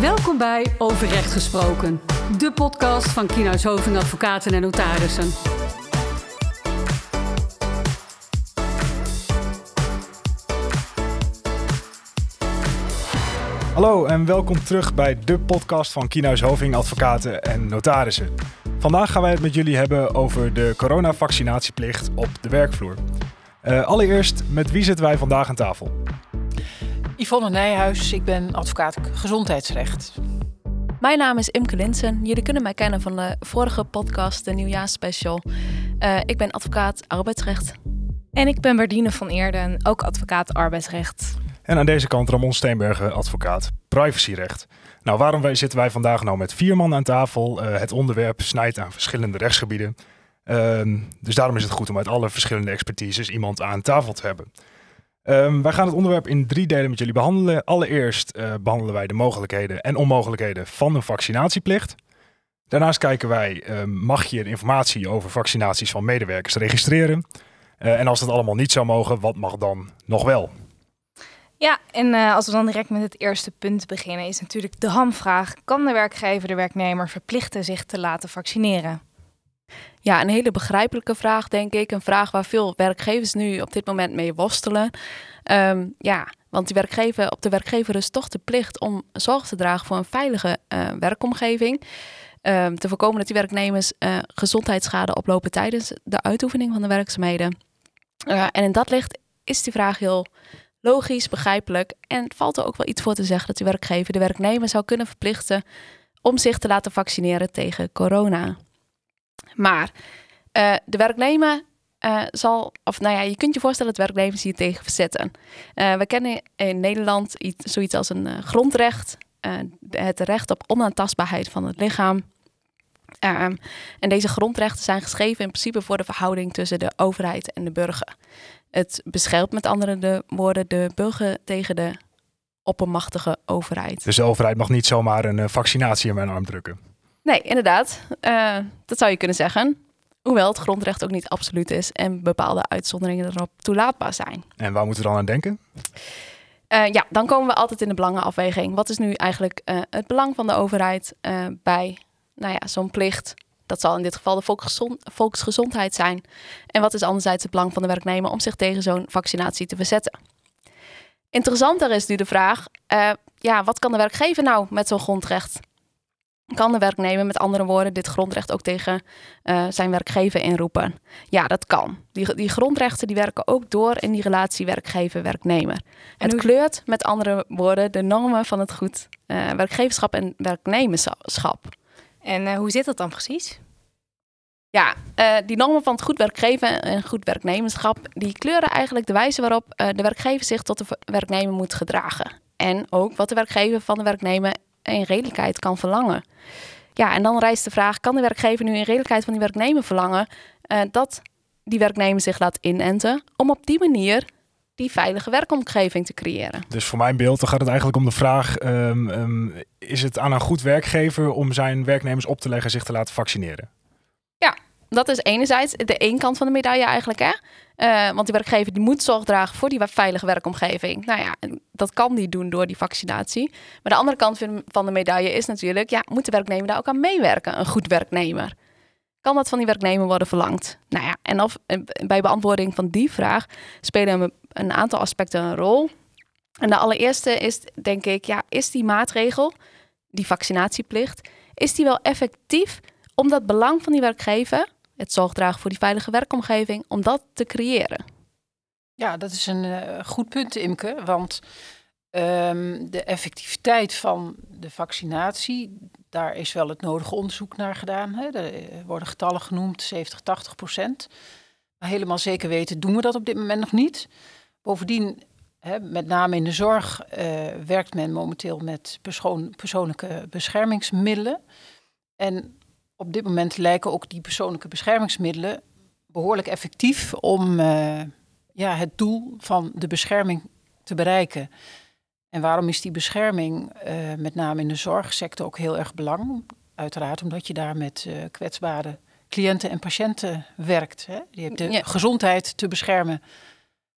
Welkom bij Over Recht Gesproken, de podcast van Kienhuis Hoving Advocaten en Notarissen. Hallo en welkom terug bij de podcast van Kienhuis Hoving Advocaten en Notarissen. Vandaag gaan wij het met jullie hebben over de coronavaccinatieplicht op de werkvloer. Uh, allereerst, met wie zitten wij vandaag aan tafel? Yvonne Nijhuis, ik ben advocaat gezondheidsrecht. Mijn naam is Imke Linsen. Jullie kunnen mij kennen van de vorige podcast, de nieuwjaarsspecial. Uh, ik ben advocaat arbeidsrecht. En ik ben Berdine van Eerden, ook advocaat arbeidsrecht. En aan deze kant Ramon Steenbergen, advocaat privacyrecht. Nou, waarom zitten wij vandaag nou met vier man aan tafel? Uh, het onderwerp snijdt aan verschillende rechtsgebieden. Uh, dus daarom is het goed om uit alle verschillende expertises iemand aan tafel te hebben. Um, wij gaan het onderwerp in drie delen met jullie behandelen. Allereerst uh, behandelen wij de mogelijkheden en onmogelijkheden van een vaccinatieplicht. Daarnaast kijken wij, uh, mag je informatie over vaccinaties van medewerkers registreren? Uh, en als dat allemaal niet zou mogen, wat mag dan nog wel? Ja, en uh, als we dan direct met het eerste punt beginnen, is natuurlijk de hamvraag: kan de werkgever de werknemer verplichten zich te laten vaccineren? Ja, een hele begrijpelijke vraag, denk ik. Een vraag waar veel werkgevers nu op dit moment mee worstelen. Um, ja, want die werkgever, op de werkgever is toch de plicht om zorg te dragen voor een veilige uh, werkomgeving. Um, te voorkomen dat die werknemers uh, gezondheidsschade oplopen tijdens de uitoefening van de werkzaamheden. Uh, en in dat licht is die vraag heel logisch, begrijpelijk. En valt er ook wel iets voor te zeggen dat de werkgever de werknemer zou kunnen verplichten om zich te laten vaccineren tegen corona. Maar uh, de werknemer uh, zal, of nou ja, je kunt je voorstellen dat werknemers hier tegen verzetten. Uh, we kennen in Nederland iets, zoiets als een grondrecht, het recht op onaantastbaarheid van het lichaam. Um, en deze grondrechten zijn geschreven in principe voor de verhouding tussen de overheid en de burger. Het beschermt met andere de woorden de burger tegen de oppermachtige overheid. Dus de overheid mag niet zomaar een vaccinatie in mijn arm drukken? Nee, inderdaad. Uh, dat zou je kunnen zeggen. Hoewel het grondrecht ook niet absoluut is en bepaalde uitzonderingen erop toelaatbaar zijn. En waar moeten we dan aan denken? Uh, ja, dan komen we altijd in de belangenafweging. Wat is nu eigenlijk uh, het belang van de overheid bij nou ja, zo'n plicht? Dat zal in dit geval de volksgezond, volksgezondheid zijn. En wat is anderzijds het belang van de werknemer om zich tegen zo'n vaccinatie te verzetten? Interessanter is nu de vraag: ja, wat kan de werkgever nou met zo'n grondrecht? Kan de werknemer met andere woorden dit grondrecht ook tegen uh, zijn werkgever inroepen? Ja, dat kan. Die, die grondrechten die werken ook door in die relatie werkgever-werknemer. Het hoe... kleurt met andere woorden de normen van het goed uh, werkgeverschap en werknemerschap. En uh, hoe zit dat dan precies? Ja, die normen van het goed werkgeven en goed werknemerschap, die kleuren eigenlijk de wijze waarop de werkgever zich tot de werknemer moet gedragen. En ook wat de werkgever van de werknemer in redelijkheid kan verlangen. Ja, en dan rijst de vraag: kan de werkgever nu in redelijkheid van die werknemer verlangen uh, dat die werknemer zich laat inenten om op die manier die veilige werkomgeving te creëren? Dus voor mijn beeld dan gaat het eigenlijk om de vraag: um, um, is het aan een goed werkgever om zijn werknemers op te leggen zich te laten vaccineren? Ja, dat is enerzijds de één kant van de medaille eigenlijk. Hè? Uh, want die werkgever die moet zorg dragen voor die veilige werkomgeving. Nou ja, dat kan die doen door die vaccinatie. Maar de andere kant van de medaille is natuurlijk... ja, moet de werknemer daar ook aan meewerken? Een goed werknemer. Kan dat van die werknemer worden verlangd? Nou ja, en of, eh, bij beantwoording van die vraag... spelen een aantal aspecten een rol. En de allereerste is, denk ik... ja, is die maatregel, die vaccinatieplicht... is die wel effectief om dat belang van die werkgever het zorgdragen voor die veilige werkomgeving, om dat te creëren. Ja, dat is een uh, goed punt, Imke. Want um, de effectiviteit van de vaccinatie, daar is wel het nodige onderzoek naar gedaan. Hè. Er worden getallen genoemd, 70, 80 procent. Maar helemaal zeker weten doen we dat op dit moment nog niet. Bovendien, hè, met name in de zorg, uh, werkt men momenteel met persoon, persoonlijke beschermingsmiddelen. En op dit moment lijken ook die persoonlijke beschermingsmiddelen behoorlijk effectief om uh, ja, het doel van de bescherming te bereiken. En waarom is die bescherming uh, met name in de zorgsector ook heel erg belangrijk? Uiteraard omdat je daar met uh, kwetsbare cliënten en patiënten werkt. Hè? Je hebt de ja. gezondheid te beschermen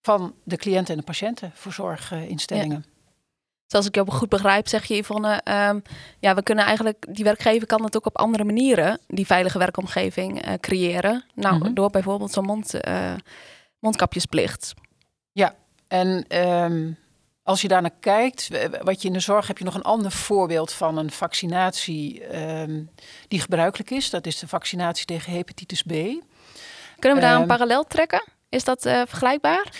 van de cliënten en de patiënten voor zorginstellingen. Ja. Zoals ik je goed begrijp, zeg je Yvonne, um, ja, we kunnen eigenlijk, die werkgever kan het ook op andere manieren, die veilige werkomgeving uh, creëren. Nou, Mhm. door bijvoorbeeld zo'n mond, uh, mondkapjesplicht. Ja, en ehm, als je daar naar kijkt, wat je in de zorg heb je nog een ander voorbeeld van een vaccinatie ehm, die gebruikelijk is. Dat is de vaccinatie tegen hepatitis B. Kunnen we daar een Ehm, parallel trekken? Is dat eh, vergelijkbaar?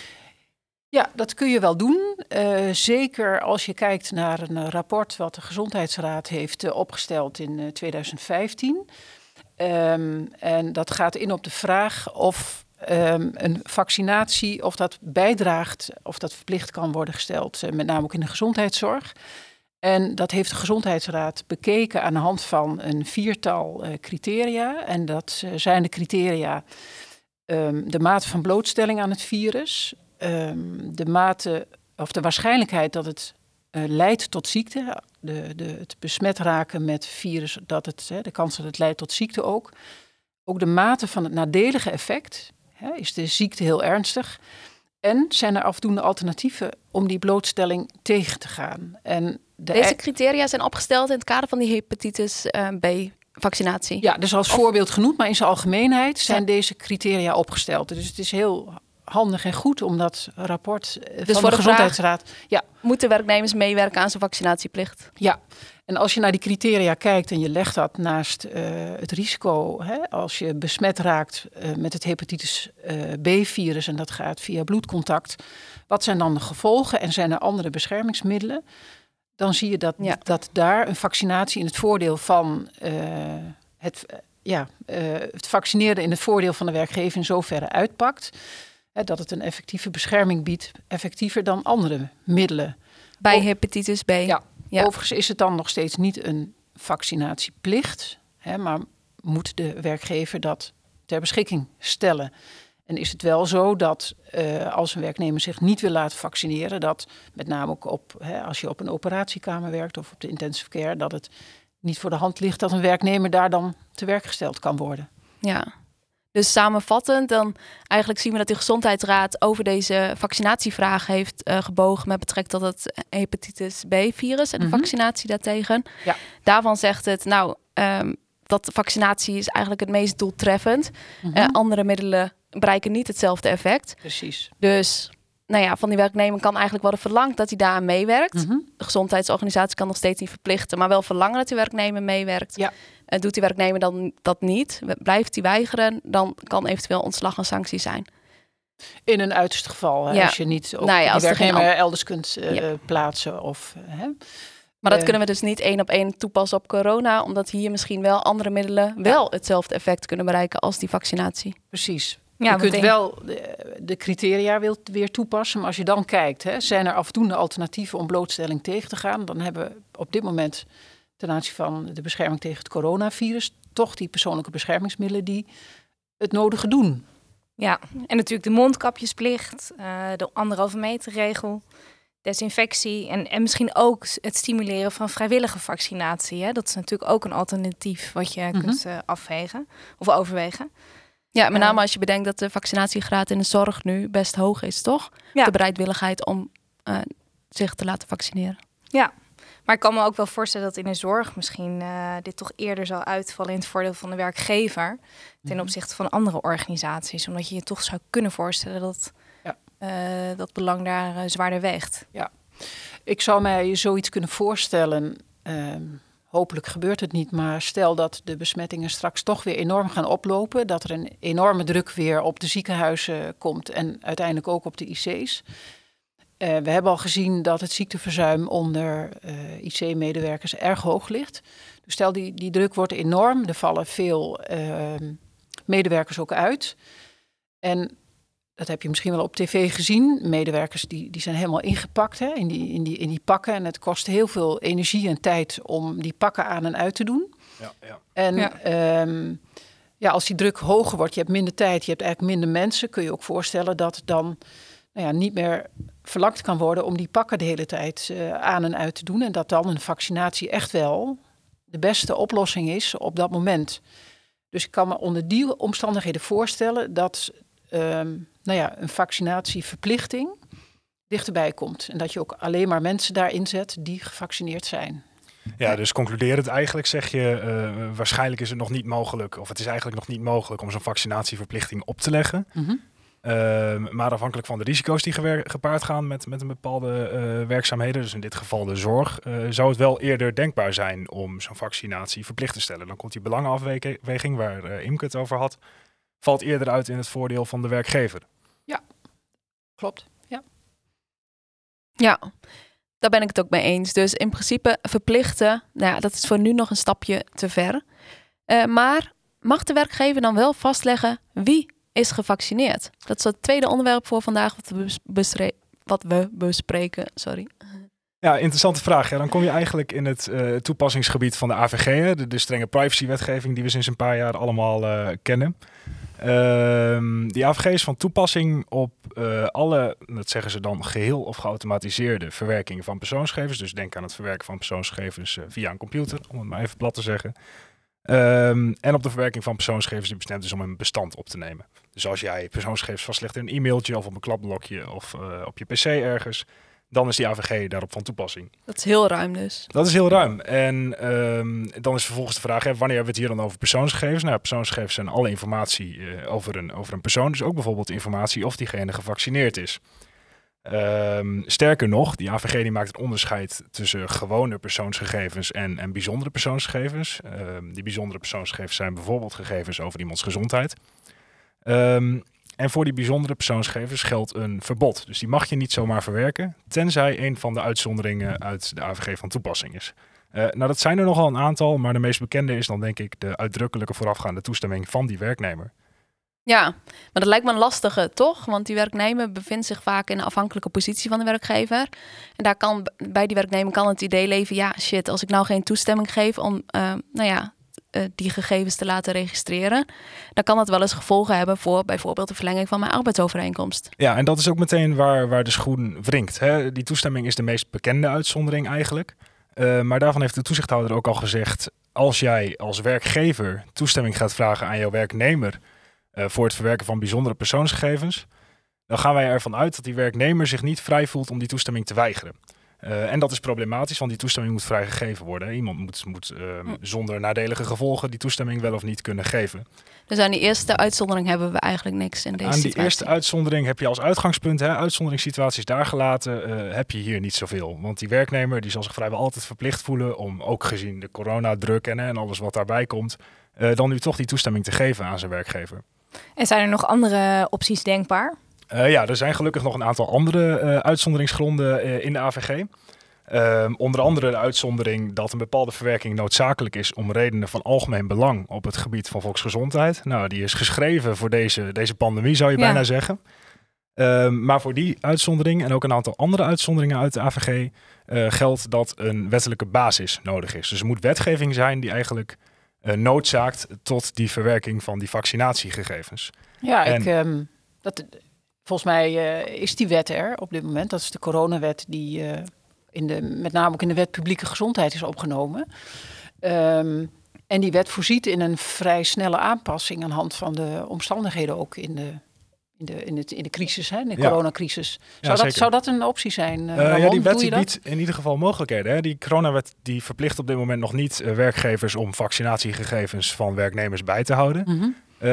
Ja, dat kun je wel doen. Eh, zeker als je kijkt naar een eh, rapport wat de Gezondheidsraad heeft eh, opgesteld in eh, 2015. Ehm, en dat gaat in op de vraag of ehm, een vaccinatie, of dat bijdraagt, of dat verplicht kan worden gesteld, eh, met name ook in de gezondheidszorg. En dat heeft de Gezondheidsraad bekeken aan de hand van een viertal eh, criteria. En dat eh, zijn de criteria ehm, de mate van blootstelling aan het virus, ehm, de mate of de waarschijnlijkheid dat het eh, leidt tot ziekte, de, de, het besmet raken met virus, dat het, hè, de kans dat het leidt tot ziekte ook. Ook de mate van het nadelige effect, hè, is de ziekte heel ernstig. En zijn er afdoende alternatieven om die blootstelling tegen te gaan. En de Deze criteria zijn opgesteld in het kader van die hepatitis eh, B-vaccinatie. Ja, dus als voorbeeld genoemd, maar in zijn algemeenheid zijn deze criteria opgesteld. Dus het is heel handig en goed om dat rapport eh, Dus van voor de de Gezondheidsraad. Ja, Moeten werknemers meewerken aan zijn vaccinatieplicht? ja. En als je naar die criteria kijkt en je legt dat naast eh, het risico, hè, als je besmet raakt eh, met het hepatitis B-virus en dat gaat via bloedcontact, wat zijn dan de gevolgen en zijn er andere beschermingsmiddelen? Dan zie je dat, Ja. dat daar een vaccinatie in het voordeel van het, ja, het vaccineren in het voordeel van de werkgever in zoverre uitpakt. Hè, dat het een effectieve bescherming biedt, effectiever dan andere middelen. Bij hepatitis B. Ja. Ja. Overigens is het dan nog steeds niet een vaccinatieplicht, hè, maar moet de werkgever dat ter beschikking stellen. En is het wel zo dat eh, als een werknemer zich niet wil laten vaccineren, dat met name ook op, hè, als je op een operatiekamer werkt of op de intensive care, dat het niet voor de hand ligt dat een werknemer daar dan te werk gesteld kan worden. Ja. Dus samenvattend, dan eigenlijk zien we dat de Gezondheidsraad over deze vaccinatievraag heeft eh, gebogen met betrekking tot het hepatitis B-virus en de Mhm. vaccinatie daartegen. Ja. Daarvan zegt het, nou, ehm, dat vaccinatie is eigenlijk het meest doeltreffend. Eh, andere middelen bereiken niet hetzelfde effect. Precies. Dus, nou ja, van die werknemer kan eigenlijk worden verlangd dat hij daaraan meewerkt. Mhm. De gezondheidsorganisatie kan nog steeds niet verplichten, maar wel verlangen dat die werknemer meewerkt. Ja. En doet die werknemer dan dat niet, blijft hij weigeren, dan kan eventueel ontslag een sanctie zijn. In een uiterste geval, Ja. als je niet ook Nou ja, die als er geen werknemer elders kunt eh, Ja. plaatsen. Of, hè. Maar dat Eh. kunnen we dus niet één op één toepassen op corona, omdat hier misschien wel andere middelen wel hetzelfde effect kunnen bereiken als die vaccinatie. Precies. Ja, je kunt wel de, de criteria wil- weer toepassen, maar als je dan kijkt, hè, zijn er afdoende alternatieven om blootstelling tegen te gaan, dan hebben we op dit moment ten aanzien van de bescherming tegen het coronavirus toch die persoonlijke beschermingsmiddelen die het nodige doen. Ja, en natuurlijk de mondkapjesplicht, eh, de anderhalve meter regel, desinfectie en, en misschien ook het stimuleren van vrijwillige vaccinatie. Hè? Dat is natuurlijk ook een alternatief wat je Mhm. kunt eh, afwegen of overwegen. Ja, met Eh. name als je bedenkt dat de vaccinatiegraad in de zorg nu best hoog is, toch? Ja. De bereidwilligheid om eh, zich te laten vaccineren. Maar ik kan me ook wel voorstellen dat in de zorg misschien eh, dit toch eerder zal uitvallen in het voordeel van de werkgever ten Mhm. opzichte van andere organisaties. Omdat je je toch zou kunnen voorstellen dat Ja. eh, dat belang daar eh, zwaarder weegt. Ik zou mij zoiets kunnen voorstellen. ehm, hopelijk gebeurt het niet, maar stel dat de besmettingen straks toch weer enorm gaan oplopen. Dat er een enorme druk weer op de ziekenhuizen komt en uiteindelijk ook op de IC's. Eh, we hebben al gezien dat het ziekteverzuim onder eh, IC-medewerkers erg hoog ligt. Dus stel die, die druk wordt enorm, er vallen veel ehm, medewerkers ook uit. En dat heb je misschien wel op tv gezien. Medewerkers die, die zijn helemaal ingepakt hè, in, die, in, die, in die pakken. En het kost heel veel energie en tijd om die pakken aan en uit te doen. Ja, ja. En Ja. ja. ja, als die druk hoger wordt, je hebt minder tijd, je hebt eigenlijk minder mensen, kun je ook voorstellen dat dan nou ja, niet meer verlangd kan worden om die pakken de hele tijd eh, aan en uit te doen. En dat dan een vaccinatie echt wel de beste oplossing is op dat moment. Dus ik kan me onder die omstandigheden voorstellen dat ehm, nou ja, een vaccinatieverplichting dichterbij komt. En dat je ook alleen maar mensen daarin zet die gevaccineerd zijn. Ja, dus concluderend eigenlijk zeg je, uh, waarschijnlijk is het nog niet mogelijk, of het is eigenlijk nog niet mogelijk om zo'n vaccinatieverplichting op te leggen. Mhm. Ehm, maar afhankelijk van de risico's die gepaard gaan met, met een bepaalde eh, werkzaamheden, dus in dit geval de zorg, eh, zou het wel eerder denkbaar zijn om zo'n vaccinatie verplicht te stellen. Dan komt die belangenafweging waar eh Imke het over had, valt eerder uit in het voordeel van de werkgever. Klopt. Ja. Ja, daar ben ik het ook mee eens. Dus in principe verplichten, nou ja, dat is voor nu nog een stapje te ver. Maar mag de werkgever dan wel vastleggen wie is gevaccineerd? Dat is het tweede onderwerp voor vandaag wat we, bespreken. Sorry. Ja, interessante vraag. Ja, dan kom je eigenlijk in het eh, toepassingsgebied van de AVG, de, de strenge privacywetgeving die we sinds een paar jaar allemaal eh, kennen. Ehm, die AVG is van toepassing op eh, alle, dat zeggen ze dan, geheel of geautomatiseerde verwerkingen van persoonsgegevens. Dus denk aan het verwerken van persoonsgegevens via een computer, om het maar even plat te zeggen. Ehm, en op de verwerking van persoonsgegevens die bestemd is om een bestand op te nemen. Dus als jij persoonsgegevens vastlegt in een e-mailtje of op een klapblokje of eh, op je pc ergens, dan is die AVG daarop van toepassing. Dat is heel ruim dus. Dat is heel ruim. En ehm, dan is vervolgens de vraag, hè, wanneer hebben we het hier dan over persoonsgegevens? Nou, persoonsgegevens zijn alle informatie eh, over, een, over een persoon. Dus ook bijvoorbeeld informatie of diegene gevaccineerd is. Ehm, sterker nog, die AVG die maakt een onderscheid tussen gewone persoonsgegevens en, en bijzondere persoonsgegevens. Ehm, die bijzondere persoonsgegevens zijn bijvoorbeeld gegevens over iemands gezondheid. Ehm, en voor die bijzondere persoonsgegevens geldt een verbod. Dus die mag je niet zomaar verwerken, tenzij een van de uitzonderingen uit de AVG van toepassing is. Eh, nou, dat zijn er nogal een aantal, maar de meest bekende is dan denk ik de uitdrukkelijke voorafgaande toestemming van die werknemer. Ja, maar dat lijkt me een lastige, toch? Want die werknemer bevindt zich vaak in een afhankelijke positie van de werkgever. En daar kan bij die werknemer kan het idee leven: ja, shit, als ik nou geen toestemming geef om, eh, nou ja, eh, die gegevens te laten registreren, dan kan dat wel eens gevolgen hebben voor bijvoorbeeld de verlenging van mijn arbeidsovereenkomst. Ja, en dat is ook meteen waar, waar de schoen wringt. Hè? Die toestemming is de meest bekende uitzondering eigenlijk. Eh, maar daarvan heeft de toezichthouder ook al gezegd: als jij als werkgever toestemming gaat vragen aan jouw werknemer voor het verwerken van bijzondere persoonsgegevens, dan gaan wij ervan uit dat die werknemer zich niet vrij voelt om die toestemming te weigeren. Eh, en dat is problematisch, want die toestemming moet vrijgegeven worden. Iemand moet, moet ehm, zonder nadelige gevolgen die toestemming wel of niet kunnen geven. Dus aan die eerste uitzondering hebben we eigenlijk niks in deze Aan die situatie. eerste uitzondering heb je als uitgangspunt, hè, uitzonderingssituaties daar gelaten, eh, heb je hier niet zoveel. Want die werknemer die zal zich vrijwel altijd verplicht voelen om, ook gezien de coronadruk en, hè, en alles wat daarbij komt, eh, dan nu toch die toestemming te geven aan zijn werkgever. En zijn er nog andere opties denkbaar? Eh, ja, er zijn gelukkig nog een aantal andere eh, uitzonderingsgronden eh, in de AVG. Ehm, onder andere de uitzondering dat een bepaalde verwerking noodzakelijk is om redenen van algemeen belang op het gebied van volksgezondheid. Nou, die is geschreven voor deze, deze pandemie, zou je Ja. bijna zeggen. Ehm, maar voor die uitzondering en ook een aantal andere uitzonderingen uit de AVG geldt dat een wettelijke basis nodig is. Dus er moet wetgeving zijn die eigenlijk noodzaakt tot die verwerking van die vaccinatiegegevens. Ja, En- ik, ehm, dat, volgens mij eh, is die wet er op dit moment. Dat is de coronawet die eh, in de, met name ook in de wet publieke gezondheid is opgenomen. Ehm, en die wet voorziet in een vrij snelle aanpassing aan de hand van de omstandigheden ook in de, in de, in het, in de crisis, hè, in de Ja. coronacrisis. Ja, Zou, dat, zou dat een optie zijn? Eh, ja, die wet die biedt in ieder geval mogelijkheden. Hè? Die coronawet die verplicht op dit moment nog niet eh, werkgevers om vaccinatiegegevens van werknemers bij te houden. Mhm.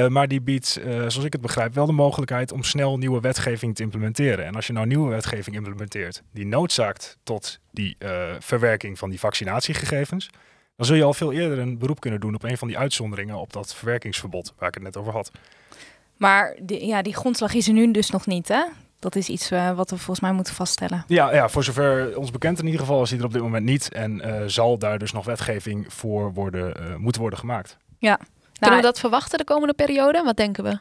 Maar die biedt, zoals ik het begrijp, wel de mogelijkheid om snel nieuwe wetgeving te implementeren. En als je nou nieuwe wetgeving implementeert die noodzaakt tot die verwerking van die vaccinatiegegevens, dan zul je al veel eerder een beroep kunnen doen op een van die uitzonderingen op dat verwerkingsverbod waar ik het net over had. Maar die, ja, die grondslag is er nu dus nog niet, hè? Dat is iets eh, wat we volgens mij moeten vaststellen. Ja, ja, voor zover ons bekend in ieder geval is die er op dit moment niet. En eh, zal daar dus nog wetgeving voor worden, eh, moeten worden gemaakt. Kunnen Nou, we dat verwachten de komende periode? Wat denken we?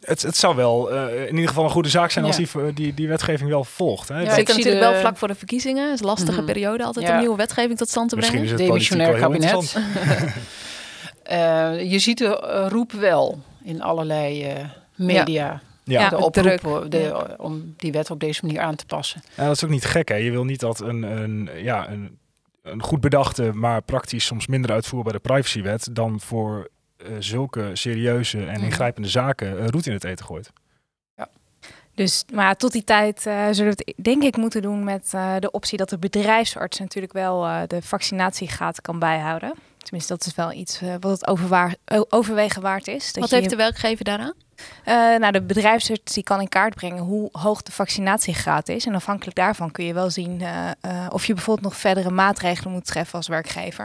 Het, het zou wel eh, in ieder geval een goede zaak zijn als Ja. die, die, die wetgeving wel volgt. Hè? Ja, ik zie natuurlijk de- wel vlak voor de verkiezingen. Het is een lastige Mhm. periode altijd Ja. om nieuwe wetgeving tot stand te misschien brengen. is het politiek wel Demissionair kabinet. Eh, je ziet de roep wel in allerlei eh, media. Ja. Ja, de oproep de, om die wet op deze manier aan te passen. Ja, dat is ook niet gek. Hè? Je wil niet dat een, een, ja, een, een goed bedachte, maar praktisch soms minder uitvoerbare privacywet dan voor eh, zulke serieuze en Mhm. ingrijpende zaken een route in het eten gooit. Dus, maar tot die tijd uh, zullen we het denk ik moeten doen met uh, de optie dat de bedrijfsarts natuurlijk wel uh, de vaccinatiegraad kan bijhouden. Tenminste, dat is wel iets wat het overwaar, overwegen waard is. Dat wat heeft de werkgever daaraan? nou, de bedrijfsarts die kan in kaart brengen hoe hoog de vaccinatiegraad is. En afhankelijk daarvan kun je wel zien of je bijvoorbeeld nog verdere maatregelen moet treffen als werkgever.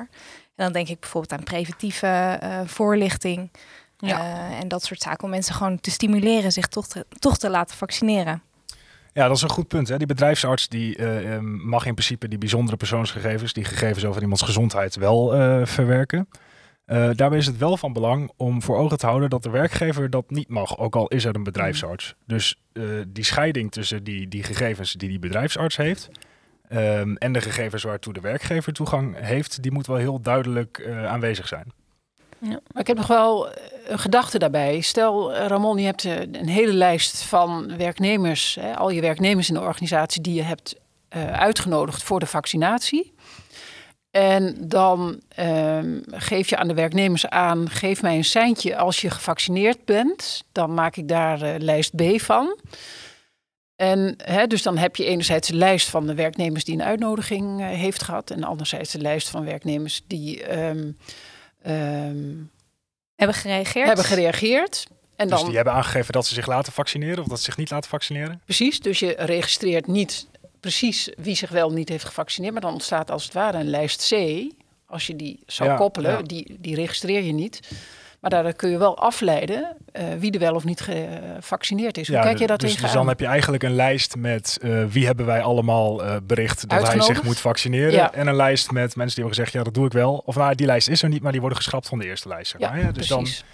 En dan denk ik bijvoorbeeld aan preventieve voorlichting. Ja. en dat soort zaken om mensen gewoon te stimuleren zich toch te, toch te laten vaccineren. Ja, dat is een goed punt. Hè? Die bedrijfsarts die, uh, mag in principe die bijzondere persoonsgegevens, die gegevens over iemands gezondheid, wel uh, verwerken. Uh, daarbij is het wel van belang om voor ogen te houden dat de werkgever dat niet mag, ook al is er een bedrijfsarts. Dus die scheiding tussen die, die gegevens die die bedrijfsarts heeft um, en de gegevens waartoe de werkgever toegang heeft, die moet wel heel duidelijk aanwezig zijn. Ja. Maar ik heb nog wel eh, een gedachte daarbij. Stel, eh, Ramon, je hebt eh, een hele lijst van werknemers, hè, al je werknemers in de organisatie die je hebt uitgenodigd voor de vaccinatie. En dan um, geef je aan de werknemers aan: geef mij een seintje als je gevaccineerd bent. Dan maak ik daar lijst B van. En hè, dus dan heb je enerzijds de lijst van de werknemers die een uitnodiging heeft gehad, en anderzijds de lijst van werknemers die. Um, Um, hebben gereageerd. Hebben gereageerd. En dus dan, die hebben aangegeven dat ze zich laten vaccineren of dat ze zich niet laten vaccineren? Precies, dus je registreert niet precies wie zich wel niet heeft gevaccineerd, maar dan ontstaat als het ware een lijst C. Als je die zou koppelen, Die, die registreer je niet. Maar daar kun je wel afleiden uh, wie er wel of niet gevaccineerd is. Hoe ja, kijk je dat dus, tegenaan? Dus dan heb je eigenlijk een lijst met uh, wie hebben wij allemaal uh, bericht dat hij zich moet vaccineren. Ja. En een lijst met mensen die hebben gezegd, ja dat doe ik wel. Of nou, die lijst is er niet, maar die worden geschrapt van de eerste lijst. Zeg maar. ja, dus precies. dan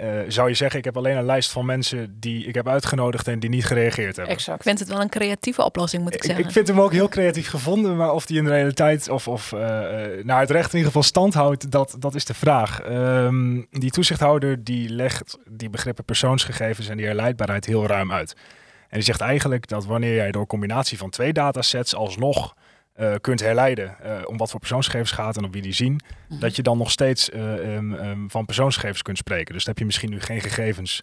uh, zou je zeggen, ik heb alleen een lijst van mensen die ik heb uitgenodigd en die niet gereageerd hebben. Exact. Ik vind het wel een creatieve oplossing, moet ik, zeggen. Ik vind hem ook heel creatief gevonden, maar of die in de realiteit of, of uh, naar het recht in ieder geval stand houdt, dat, dat is de vraag. Um, die toezichthouder die legt die begrippen persoonsgegevens en die herleidbaarheid heel ruim uit. En die zegt eigenlijk dat wanneer jij door combinatie van twee datasets alsnog uh, kunt herleiden uh, om wat voor persoonsgegevens gaat en op wie die zien, mm-hmm. dat je dan nog steeds uh, um, um, van persoonsgegevens kunt spreken. Dus dan heb je misschien nu geen gegevens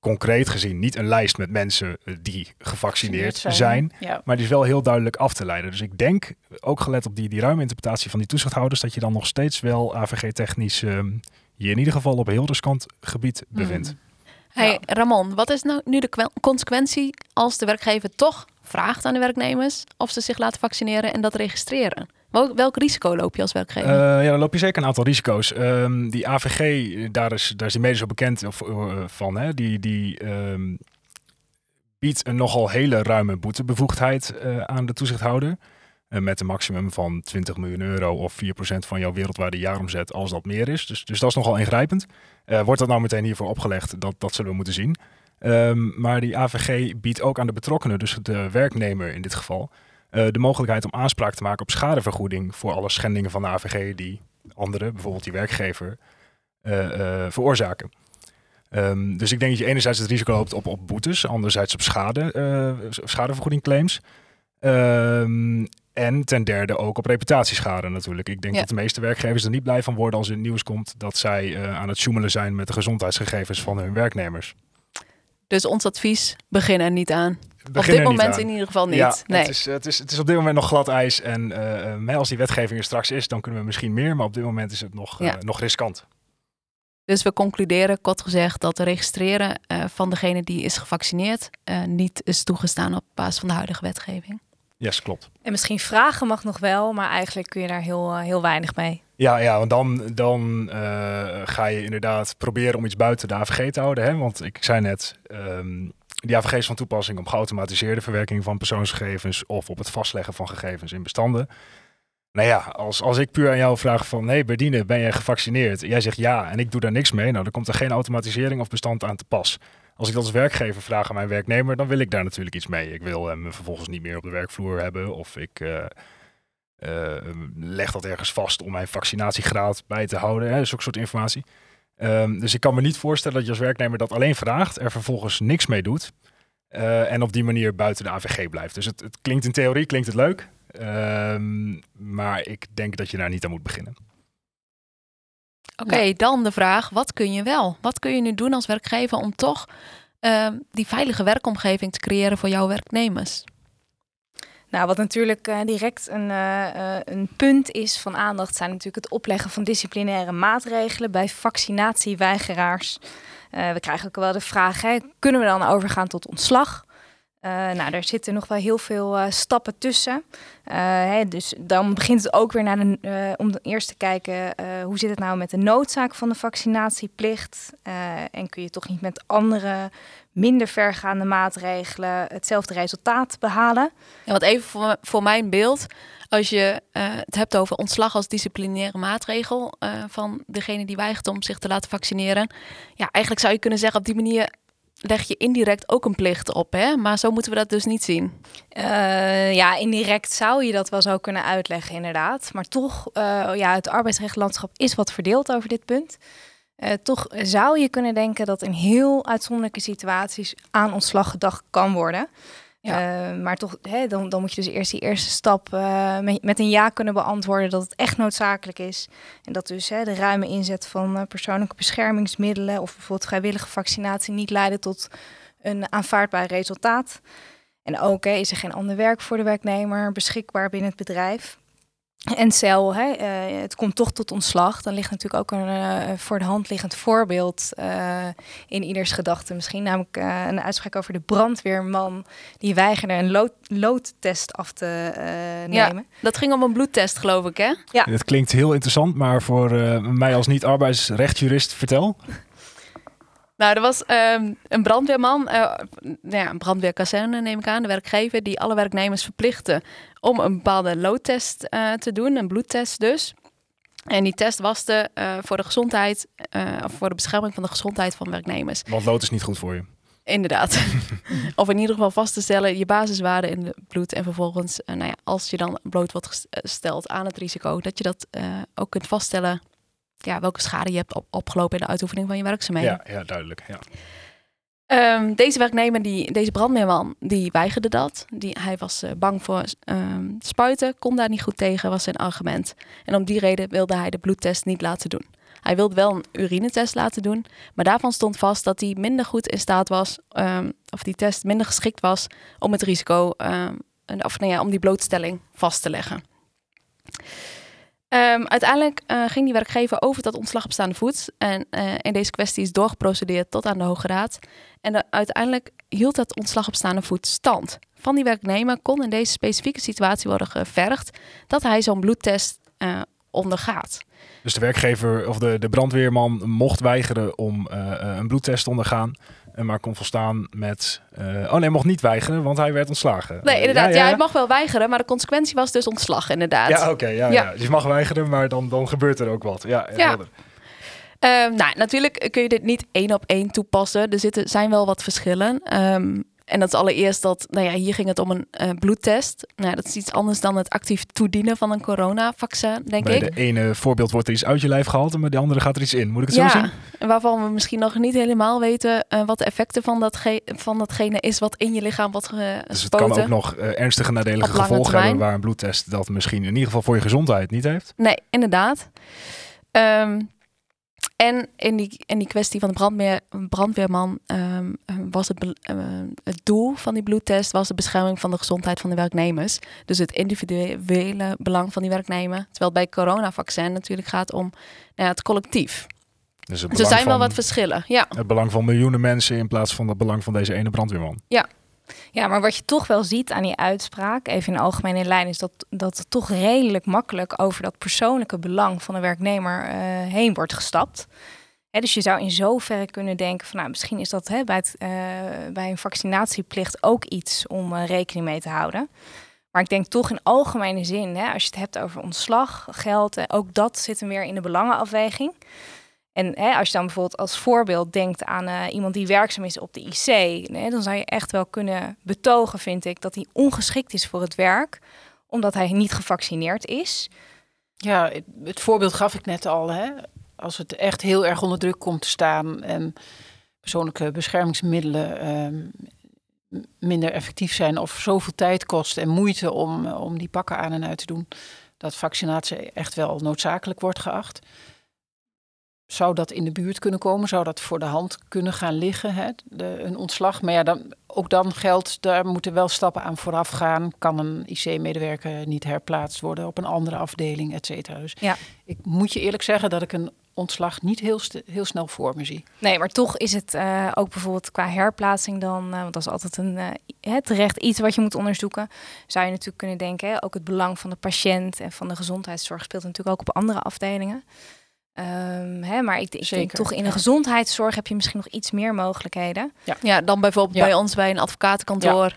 concreet gezien, niet een lijst met mensen die gevaccineerd zijn, zijn ja. maar die is wel heel duidelijk af te leiden. Dus ik denk, ook gelet op die, die ruime interpretatie van die toezichthouders, dat je dan nog steeds wel AVG-technisch um, je in ieder geval op heel riskant gebied bevindt. Mm. Hey Ramon, wat is nou nu de consequentie als de werkgever toch vraagt aan de werknemers of ze zich laten vaccineren en dat registreren? Welk, risico loop je als werkgever? Uh, ja, dan loop je zeker een aantal risico's. Um, die AVG, daar is, daar is die mede zo bekend of, uh, van. Hè? Die, die um, biedt een nogal hele ruime boetebevoegdheid uh, aan de toezichthouder. Met een maximum van 20 miljoen euro of 4% van jouw wereldwijde jaaromzet als dat meer is. Dus, dus dat is nogal ingrijpend. wordt dat nou meteen hiervoor opgelegd? Dat, dat zullen we moeten zien. Um, maar die AVG biedt ook aan de betrokkenen, dus de werknemer in dit geval, uh, de mogelijkheid om aanspraak te maken op schadevergoeding voor alle schendingen van de AVG die anderen, bijvoorbeeld die werkgever, uh, uh, veroorzaken. Um, dus ik denk dat je enerzijds het risico loopt op, op boetes, anderzijds op schade, schadevergoedingclaims. Um, en ten derde ook op reputatieschade natuurlijk. Ik denk ja. dat de meeste werkgevers er niet blij van worden als er nieuws komt dat zij aan het zoemelen zijn met de gezondheidsgegevens van hun werknemers. Dus ons advies, begin er niet aan. op dit moment in ieder geval niet. Ja, nee. het, is, het, is, het is op dit moment nog glad ijs. En uh, als die wetgeving er straks is, dan kunnen we misschien meer. Maar op dit moment is het nog, uh, nog riskant. Dus we concluderen, kort gezegd, dat het registreren uh, van degene die is gevaccineerd niet is toegestaan op basis van de huidige wetgeving. Yes, klopt. En misschien vragen mag nog wel, maar eigenlijk kun je daar heel, heel weinig mee. Ja, ja want dan, dan uh, ga je inderdaad proberen om iets buiten de AVG te houden. Hè? Want ik zei net, um, die AVG is van toepassing op geautomatiseerde verwerking van persoonsgegevens of op het vastleggen van gegevens in bestanden. Nou ja, als, als ik puur aan jou vraag van, nee Berdine, ben jij gevaccineerd? Jij zegt ja en ik doe daar niks mee. Nou, dan komt er geen automatisering of bestand aan te pas. Als ik als werkgever vraag aan mijn werknemer, dan wil ik daar natuurlijk iets mee. Ik wil hem vervolgens niet meer op de werkvloer hebben of ik... Uh, uh, leg dat ergens vast om mijn vaccinatiegraad bij te houden. Hè, zulke soort informatie. Um, dus ik kan me niet voorstellen dat je als werknemer dat alleen vraagt, er vervolgens niks mee doet. En op die manier buiten de AVG blijft. Dus het, het klinkt in theorie klinkt het leuk. Um, maar ik denk dat je daar niet aan moet beginnen. Oké, okay, dan de vraag: wat kun je wel? Wat kun je nu doen als werkgever om toch ehm, die veilige werkomgeving te creëren voor jouw werknemers? Nou, wat natuurlijk uh, direct een, uh, een punt is van aandacht, zijn natuurlijk het opleggen van disciplinaire maatregelen bij vaccinatieweigeraars. We krijgen ook wel de vraag: hè, kunnen we dan overgaan tot ontslag? Uh, nou, daar zitten nog wel heel veel uh, stappen tussen. Uh, hè, dus dan begint het ook weer naar de, om eerst te kijken hoe zit het nou met de noodzaak van de vaccinatieplicht. en kun je toch niet met andere, minder vergaande maatregelen hetzelfde resultaat behalen. Ja, wat even voor, voor mijn beeld. Als je het hebt over ontslag als disciplinaire maatregel van degene die weigert om zich te laten vaccineren. Ja, eigenlijk zou je kunnen zeggen op die manier leg je indirect ook een plicht op, hè? Maar zo moeten we dat dus niet zien. Uh, ja, indirect zou je dat wel zo kunnen uitleggen, inderdaad. Maar toch, uh, ja, het arbeidsrechtlandschap is wat verdeeld over dit punt. Uh, toch zou je kunnen denken dat in heel uitzonderlijke situaties aan ontslag gedacht kan worden. Ja. Uh, maar toch, hè, dan, dan moet je dus eerst die eerste stap uh, met, met, een ja kunnen beantwoorden dat het echt noodzakelijk is. En dat dus hè, de ruime inzet van uh, persoonlijke beschermingsmiddelen of bijvoorbeeld vrijwillige vaccinatie niet leiden tot een aanvaardbaar resultaat. En ook hè, is er geen ander werk voor de werknemer beschikbaar binnen het bedrijf. En cel, hè, uh, het komt toch tot ontslag. Dan ligt natuurlijk ook een uh, voor de hand liggend voorbeeld uh, in ieders gedachten. Misschien namelijk een uitspraak over de brandweerman die weigerde een lood, loodtest af te nemen. Ja, dat ging om een bloedtest, geloof ik, hè? Ja. Dat klinkt heel interessant, maar voor mij als niet-arbeidsrechtjurist, vertel. Nou, er was um, een brandweerman, uh, nou ja, een brandweerkazerne neem ik aan, de werkgever, die alle werknemers verplichtte om een bepaalde loodtest uh, te doen, een bloedtest dus. En die test was de, uh, voor de gezondheid, of voor de bescherming van de gezondheid van werknemers. Want lood is niet goed voor je. Inderdaad. of in ieder geval vast te stellen je basiswaarde in het bloed. En vervolgens, nou ja, als je dan bloot wordt gesteld aan het risico, dat je dat ook kunt vaststellen ja, welke schade je hebt op, opgelopen in de uitoefening van je werkzaamheden. Ja, ja duidelijk. Ja. Um, deze werknemer, die, deze brandweerman, die weigerde dat. Die, hij was uh, bang voor um, spuiten, kon daar niet goed tegen, was zijn argument. En om die reden wilde hij de bloedtest niet laten doen. Hij wilde wel een urinetest laten doen, maar daarvan stond vast dat hij minder goed in staat was, um, of die test minder geschikt was om het risico, of nou ja, om die blootstelling vast te leggen. Um, uiteindelijk uh, ging die werkgever over tot ontslag op staande voet. En uh, in deze kwestie is doorgeprocedeerd tot aan de Hoge Raad. En de, uiteindelijk hield het ontslag op staande voet stand. Van die werknemer kon in deze specifieke situatie worden gevergd dat hij zo'n bloedtest uh, ondergaat. Dus de werkgever of de, de brandweerman mocht weigeren om een bloedtest te ondergaan maar kon volstaan met. Uh, oh nee, mocht niet weigeren, want hij werd ontslagen. Nee, inderdaad. Ja, ja, ja, hij mag wel weigeren, maar de consequentie was dus ontslag, inderdaad. Ja, oké. Okay, ja, ja. Dus je mag weigeren, maar dan, dan gebeurt er ook wat. Ja, ja. Um, nou, natuurlijk kun je dit niet één op één toepassen. Er zitten, zijn wel wat verschillen. Um, en dat is allereerst dat, nou ja, hier ging het om een uh, bloedtest. Nou, dat is iets anders dan het actief toedienen van een coronavaccin, denk Bij ik. de ene voorbeeld wordt er iets uit je lijf gehaald, maar de andere gaat er iets in. Moet ik het ja, zo zien? waarvan we misschien nog niet helemaal weten uh, wat de effecten van, dat van datgene is wat in je lichaam wordt gespoten. Dus het kan ook nog uh, ernstige nadelige gevolgen hebben waar een bloedtest dat misschien in ieder geval voor je gezondheid niet heeft. Nee, inderdaad. Um, en in die, in die kwestie van de brandweer, brandweerman um, was het, uh, het doel van die bloedtest was de bescherming van de gezondheid van de werknemers. Dus het individuele belang van die werknemer. Terwijl het bij coronavaccin natuurlijk gaat om nou ja, het collectief. Dus, het dus er zijn wel wat verschillen. Ja. Het belang van miljoenen mensen in plaats van het belang van deze ene brandweerman. Ja, ja, maar wat je toch wel ziet aan die uitspraak, even in algemene lijn, is dat, dat het toch redelijk makkelijk over dat persoonlijke belang van de werknemer uh, heen wordt gestapt. Dus je zou in zoverre kunnen denken van, nou, misschien is dat bij, het, uh, bij een vaccinatieplicht ook iets om uh, rekening mee te houden. Maar ik denk toch in algemene zin, als je het hebt over ontslag, geld, ook dat zit hem weer in de belangenafweging. En hè, als je dan bijvoorbeeld als voorbeeld denkt aan uh, iemand die werkzaam is op de IC, dan zou je echt wel kunnen betogen, vind ik, dat hij ongeschikt is voor het werk, omdat hij niet gevaccineerd is. Ja, het voorbeeld gaf ik net al. Hè? Als het echt heel erg onder druk komt te staan en persoonlijke beschermingsmiddelen um, minder effectief zijn of zoveel tijd kost en moeite om, om die pakken aan en uit te doen, dat vaccinatie echt wel noodzakelijk wordt geacht zou dat in de buurt kunnen komen? Zou dat voor de hand kunnen gaan liggen, hè? De, een ontslag? Maar ja, dan, ook dan geldt, daar moeten wel stappen aan vooraf gaan. Kan een IC-medewerker niet herplaatst worden op een andere afdeling, et cetera. Dus Ja. ik moet je eerlijk zeggen dat ik een ontslag niet heel, heel snel voor me zie. Nee, maar toch is het eh, ook bijvoorbeeld qua herplaatsing dan, eh, want dat is altijd een eh, terecht iets wat je moet onderzoeken. Zou je natuurlijk kunnen denken, hè, ook het belang van de patiënt en van de gezondheidszorg speelt natuurlijk ook op andere afdelingen. Ehm, hè, maar ik, ik denk toch in de ja. gezondheidszorg heb je misschien nog iets meer mogelijkheden. Ja, dan bijvoorbeeld Ja. bij ons bij een advocatenkantoor.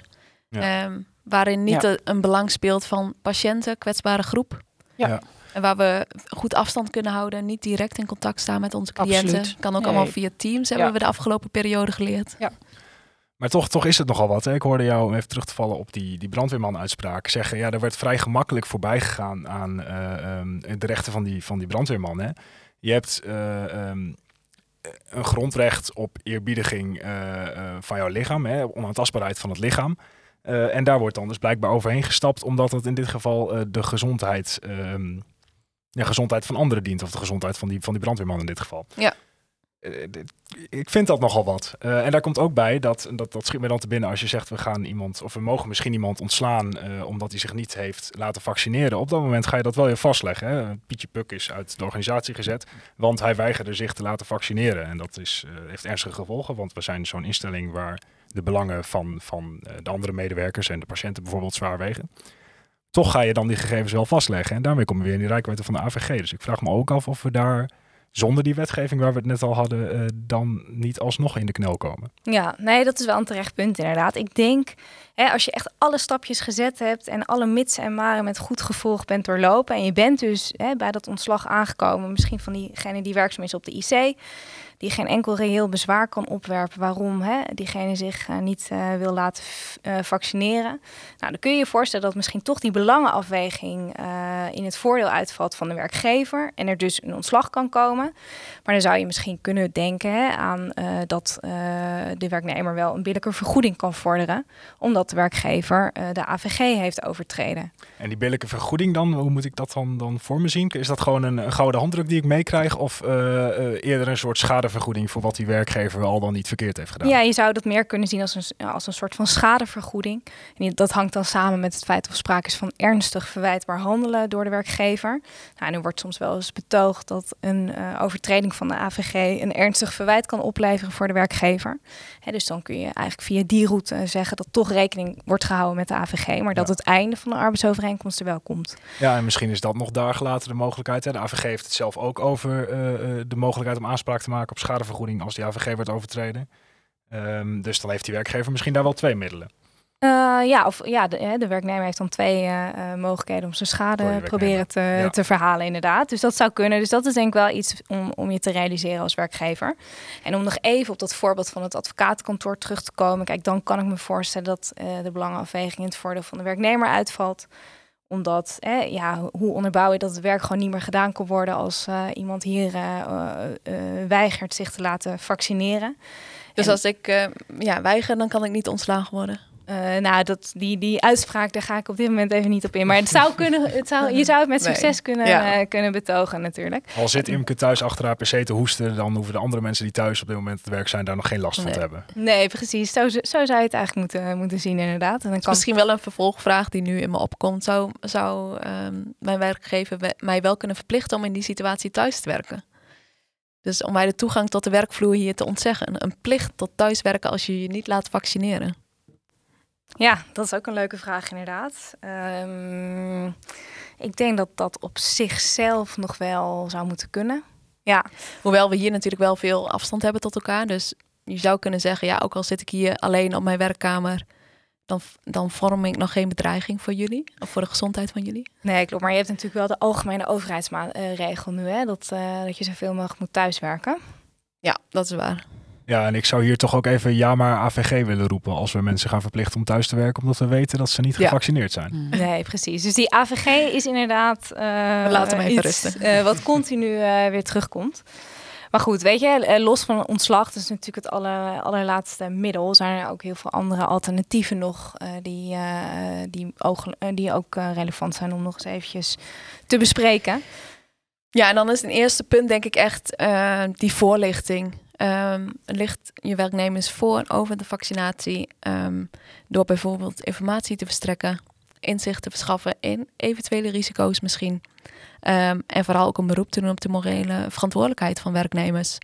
Ja. ehm, waarin niet Ja. de- een belang speelt van patiënten, kwetsbare groep. Ja. Ja. En waar we goed afstand kunnen houden, niet direct in contact staan met onze cliënten. Absoluut. Kan ook Nee. allemaal via Teams, hebben Ja. we de afgelopen periode geleerd. Maar toch, toch is het nogal wat. Hè? Ik hoorde jou om even terug te vallen op die, die brandweerman-uitspraak. Zeggen, ja, er werd vrij gemakkelijk voorbij gegaan aan eh, ehm, de rechten van die, van die brandweerman. Hè? Je hebt eh, ehm, een grondrecht op eerbiediging eh, eh, van jouw lichaam, hè? onaantastbaarheid van het lichaam. En daar wordt dan dus blijkbaar overheen gestapt, omdat het in dit geval de gezondheid, ja, gezondheid van anderen dient. Of de gezondheid van die, van die brandweerman in dit geval. Ja. Eh, dit- ik vind dat nogal wat. Eh, en daar komt ook bij, dat, dat, dat schiet me dan te binnen als je zegt we gaan iemand, of we mogen misschien iemand ontslaan eh, omdat hij zich niet heeft laten vaccineren. Op dat moment ga je dat wel weer vastleggen. Hè? Pietje Puk is uit de organisatie gezet, want hij weigerde zich te laten vaccineren. En dat is, eh, heeft ernstige gevolgen, want we zijn zo'n instelling waar de belangen van, van eh, de andere medewerkers en de patiënten bijvoorbeeld zwaar wegen. Toch ga je dan die gegevens wel vastleggen. En daarmee komen we weer in die rijkwijde van de AVG. Dus ik vraag me ook af of we daar zonder die wetgeving waar we het net al hadden, eh, dan niet alsnog in de knel komen. Ja, nee, dat is wel een terecht punt inderdaad. Ik denk, hè, als je echt alle stapjes gezet hebt en alle mitsen en maren met goed gevolg bent doorlopen en je bent dus hè, bij dat ontslag aangekomen, misschien van diegene die werkzaam is op de IC, die geen enkel reëel bezwaar kan opwerpen waarom hè, diegene zich eh, niet eh, wil laten eh, vaccineren. Nou, dan kun je je voorstellen dat misschien toch die belangenafweging in het voordeel uitvalt van de werkgever en er dus een ontslag kan komen. Maar dan zou je misschien kunnen denken hè, aan dat de werknemer wel een billijke vergoeding kan vorderen, omdat de werkgever de AVG heeft overtreden. En die billijke vergoeding dan, hoe moet ik dat dan, dan voor me zien? Is dat gewoon een, een gouden handdruk die ik meekrijg? Of eerder een soort schadevergoeding voor wat die werkgever al dan niet verkeerd heeft gedaan? Ja, je zou dat meer kunnen zien als een, als een soort van schadevergoeding. En dat hangt dan samen met het feit of sprake is van ernstig verwijtbaar handelen door de werkgever. Nou, er wordt soms wel eens betoogd dat een eh, overtreding van de AVG een ernstig verwijt kan opleveren voor de werkgever. Hè, dus dan kun je eigenlijk via die route zeggen dat toch rekening wordt gehouden met de AVG, maar dat Ja. het einde van de arbeidsovereenkomst er wel komt. Ja, en misschien is dat nog daar gelaten de mogelijkheid. Hè? De AVG heeft het zelf ook over eh, eh, de mogelijkheid om aanspraak te maken op schadevergoeding als die AVG wordt overtreden. Ehm, dus dan heeft die werkgever misschien daar wel twee middelen. Eh, ja, of ja, de, de werknemer heeft dan twee eh, eh, mogelijkheden om zijn schade proberen te, Ja. te verhalen, inderdaad. Dus dat zou kunnen. Dus dat is denk ik wel iets om, om je te realiseren als werkgever. En om nog even op dat voorbeeld van het advocatenkantoor terug te komen. Kijk, dan kan ik me voorstellen dat de belangenafweging in het voordeel van de werknemer uitvalt omdat, hè, ja, hoe onderbouw je dat het werk gewoon niet meer gedaan kan worden als eh, iemand hier eh, eh, weigert zich te laten vaccineren. Dus En- als ik ja, weiger, dan kan ik niet ontslagen worden. Eh, nou, dat, die, die uitspraak, daar ga ik op dit moment even niet op in. Maar het zou kunnen, het zou, je zou het met Nee. succes kunnen, Ja. eh, kunnen betogen natuurlijk. Al zit Imke thuis achter haar pc te hoesten, dan hoeven de andere mensen die thuis op dit moment het werk zijn daar nog geen last van Nee. te hebben. Nee, precies. Zo, zo zou je het eigenlijk moeten, moeten zien inderdaad. En dan kan Misschien wel een vervolgvraag die nu in me opkomt. Zou, zou ehm, mijn werkgever we- mij wel kunnen verplichten om in die situatie thuis te werken? Dus om mij de toegang tot de werkvloer hier te ontzeggen. Een plicht tot thuiswerken als je je niet laat vaccineren. Ja, dat is ook een leuke vraag inderdaad. Ehm, ik denk dat dat op zichzelf nog wel zou moeten kunnen. Ja, Hoewel we hier natuurlijk wel veel afstand hebben tot elkaar. Dus je zou kunnen zeggen, ja, ook al zit ik hier alleen op mijn werkkamer, dan, dan vorm ik nog geen bedreiging voor jullie of voor de gezondheid van jullie. nee, klopt. Maar je hebt natuurlijk wel de algemene overheidsregel nu, hè? Dat, eh, dat je zoveel mogelijk moet thuiswerken. Ja, dat is waar. Ja, en ik zou hier toch ook even ja maar AVG willen roepen als we mensen gaan verplichten om thuis te werken, omdat we weten dat ze niet Ja. gevaccineerd zijn. Nee, precies. Dus die AVG is inderdaad uh, laten hem even iets rusten. eh, wat continu eh, weer terugkomt. Maar goed, weet je, los van ontslag, dat is natuurlijk het aller, allerlaatste middel, zijn er ook heel veel andere alternatieven nog eh, die, eh, die, oog, eh, die ook relevant zijn om nog eens eventjes te bespreken. Ja, en dan is een eerste punt denk ik echt uh, die voorlichting. Um, ligt je werknemers voor over de vaccinatie um, door bijvoorbeeld informatie te verstrekken, inzicht te verschaffen in eventuele risico's misschien. Um, en vooral ook een beroep te doen op de morele verantwoordelijkheid van werknemers.